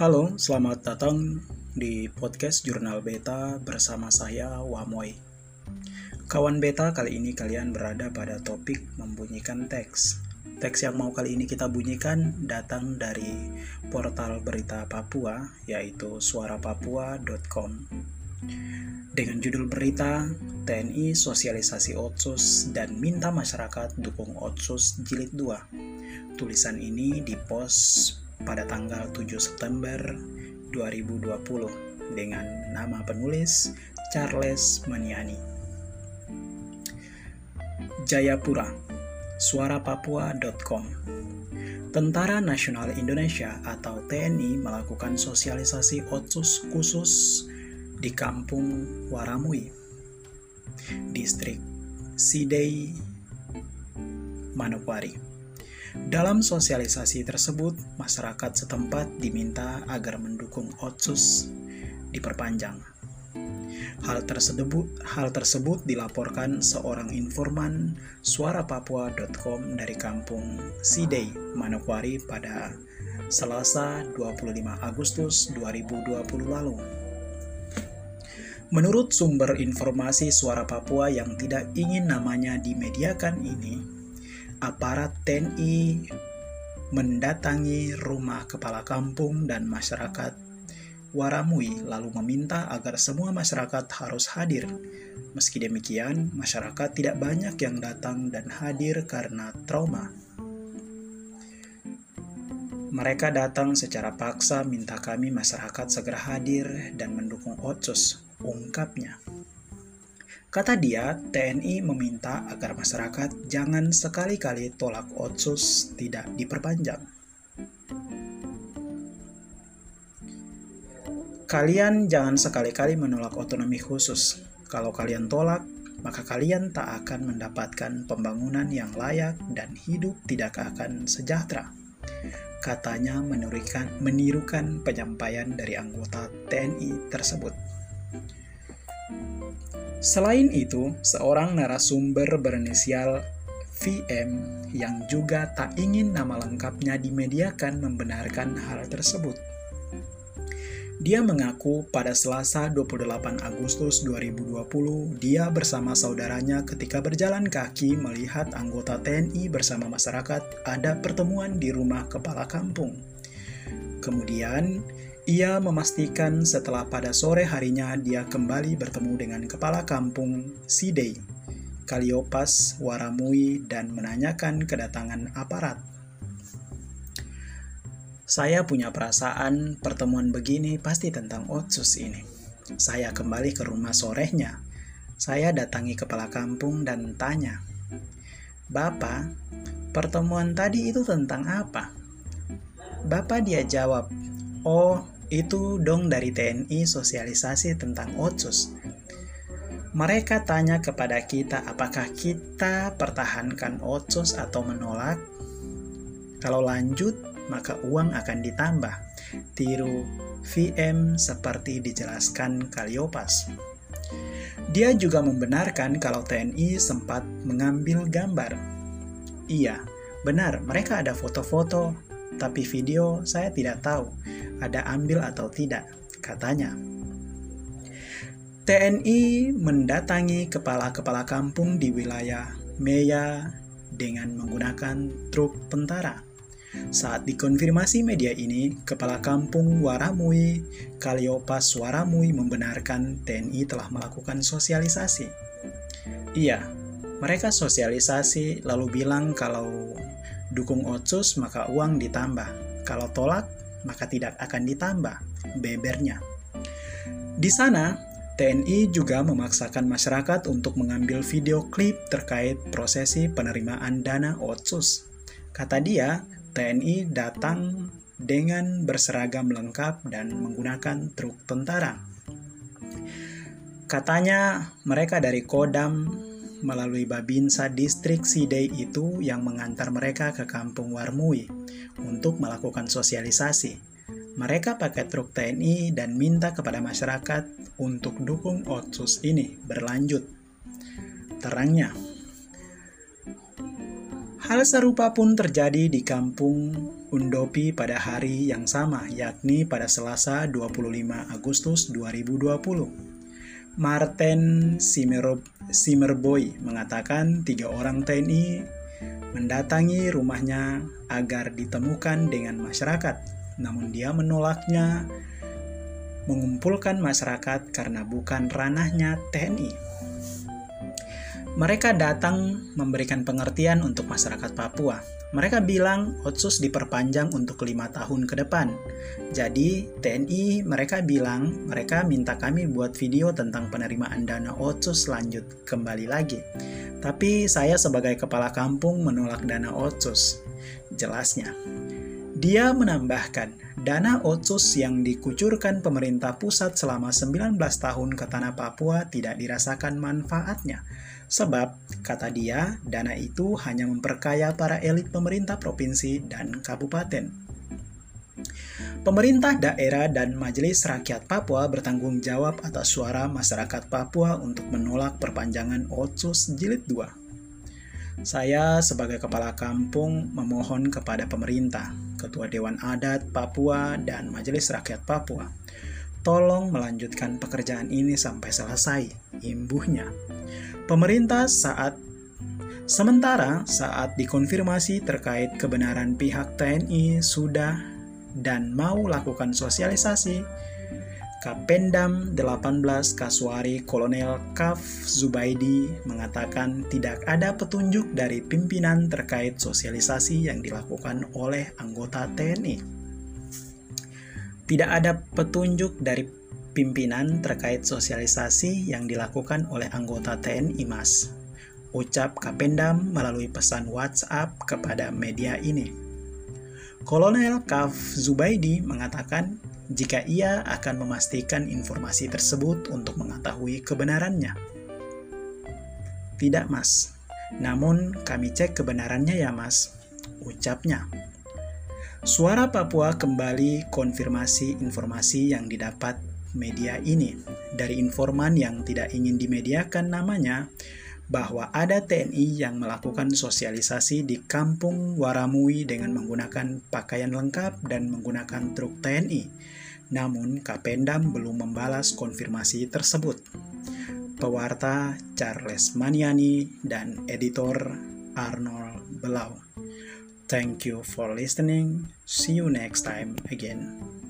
Halo, selamat datang di podcast Jurnal Beta bersama saya Wamoy. Kawan Beta, kali ini kalian berada pada topik membunyikan teks. Teks yang mau kali ini kita bunyikan datang dari portal berita Papua, yaitu suarapapua.com. Dengan judul berita, TNI sosialisasi Otsus dan minta masyarakat dukung Otsus jilid 2. Tulisan ini dipost pada tanggal 7 September 2020 dengan nama penulis Charles Maniani. Jayapura, suarapapua.com Tentara Nasional Indonesia atau TNI melakukan sosialisasi otsus khusus di kampung Waramui, distrik Sidei, Manokwari. Dalam sosialisasi tersebut, masyarakat setempat diminta agar mendukung Otsus diperpanjang. Hal tersebut, hal tersebut dilaporkan seorang informan suarapapua.com dari kampung Sidei, Manokwari pada Selasa 25 Agustus 2020 lalu. Menurut sumber informasi Suara Papua yang tidak ingin namanya dimediakan ini, aparat TNI mendatangi rumah kepala kampung dan masyarakat Waramui lalu meminta agar semua masyarakat harus hadir. Meski demikian, masyarakat tidak banyak yang datang dan hadir karena trauma. Mereka datang secara paksa minta kami masyarakat segera hadir dan mendukung Otsus, ungkapnya. Kata dia, TNI meminta agar masyarakat jangan sekali-kali tolak otsus tidak diperpanjang. Kalian jangan sekali-kali menolak otonomi khusus. Kalau kalian tolak, maka kalian tak akan mendapatkan pembangunan yang layak dan hidup tidak akan sejahtera. Katanya menirukan, penyampaian dari anggota TNI tersebut. Selain itu, seorang narasumber berinisial VM yang juga tak ingin nama lengkapnya dimediakan membenarkan hal tersebut. Dia mengaku pada Selasa 28 Agustus 2020 dia bersama saudaranya ketika berjalan kaki melihat anggota TNI bersama masyarakat ada pertemuan di rumah kepala kampung. Kemudian, ia memastikan setelah pada sore harinya dia kembali bertemu dengan kepala kampung Sidei, Kaliopas, Waramui, dan menanyakan kedatangan aparat. Saya punya perasaan pertemuan begini pasti tentang Otsus ini. Saya kembali ke rumah sorenya. Saya datangi kepala kampung dan tanya, Bapak, pertemuan tadi itu tentang apa? Bapak dia jawab, Oh, itu dong dari TNI sosialisasi tentang otsus. Mereka tanya kepada kita apakah kita pertahankan otsus atau menolak. Kalau lanjut, maka uang akan ditambah. Tiru VM seperti dijelaskan Kaliopas. Dia juga membenarkan kalau TNI sempat mengambil gambar. Iya, benar, mereka ada foto-foto, tapi video saya tidak tahu ada ambil atau tidak, katanya. TNI mendatangi kepala-kepala kampung di wilayah Meya dengan menggunakan truk tentara. Saat dikonfirmasi media ini, Kepala Kampung Waramui, Kaliopas Waramui membenarkan TNI telah melakukan sosialisasi. Iya, mereka sosialisasi lalu bilang kalau dukung Otsus maka uang ditambah. Kalau tolak maka tidak akan ditambah bebernya. Di sana, TNI juga memaksakan masyarakat untuk mengambil video klip terkait prosesi penerimaan dana Otsus. Kata dia, TNI datang dengan berseragam lengkap dan menggunakan truk tentara. Katanya mereka dari Kodam melalui Babinsa distrik Sidei itu yang mengantar mereka ke kampung Warmui untuk melakukan sosialisasi. Mereka pakai truk TNI dan minta kepada masyarakat untuk dukung Otsus ini berlanjut. Terangnya, Hal serupa pun terjadi di kampung Undopi pada hari yang sama, yakni pada Selasa 25 Agustus 2020. Martin Simerboy mengatakan tiga orang TNI mendatangi rumahnya agar ditemukan dengan masyarakat, namun dia menolaknya mengumpulkan masyarakat karena bukan ranahnya TNI. Mereka datang memberikan pengertian untuk masyarakat Papua. Mereka bilang Otsus diperpanjang untuk lima tahun ke depan. Jadi TNI mereka bilang mereka minta kami buat video tentang penerimaan dana Otsus lanjut kembali lagi. Tapi saya sebagai kepala kampung menolak dana Otsus. Jelasnya, dia menambahkan, dana otsus yang dikucurkan pemerintah pusat selama 19 tahun ke tanah Papua tidak dirasakan manfaatnya. Sebab, kata dia, dana itu hanya memperkaya para elit pemerintah provinsi dan kabupaten. Pemerintah daerah dan Majelis Rakyat Papua bertanggung jawab atas suara masyarakat Papua untuk menolak perpanjangan Otsus Jilid 2. Saya sebagai kepala kampung memohon kepada pemerintah, Ketua Dewan Adat Papua, dan Majelis Rakyat Papua, tolong melanjutkan pekerjaan ini sampai selesai, imbuhnya. Pemerintah saat Sementara saat dikonfirmasi terkait kebenaran pihak TNI sudah dan mau lakukan sosialisasi, Kapendam 18 Kaswari Kolonel Kaf Zubaidi mengatakan tidak ada petunjuk dari pimpinan terkait sosialisasi yang dilakukan oleh anggota TNI. Tidak ada petunjuk dari pimpinan terkait sosialisasi yang dilakukan oleh anggota TNI Mas. Ucap Kapendam melalui pesan WhatsApp kepada media ini. Kolonel Kaf Zubaidi mengatakan jika ia akan memastikan informasi tersebut untuk mengetahui kebenarannya. Tidak, Mas. Namun, kami cek kebenarannya ya, Mas. Ucapnya. Suara Papua kembali konfirmasi informasi yang didapat media ini dari informan yang tidak ingin dimediakan namanya bahwa ada TNI yang melakukan sosialisasi di kampung Waramui dengan menggunakan pakaian lengkap dan menggunakan truk TNI namun Kapendam belum membalas konfirmasi tersebut. Pewarta Charles Maniani dan editor Arnold Belau. Thank you for listening. See you next time again.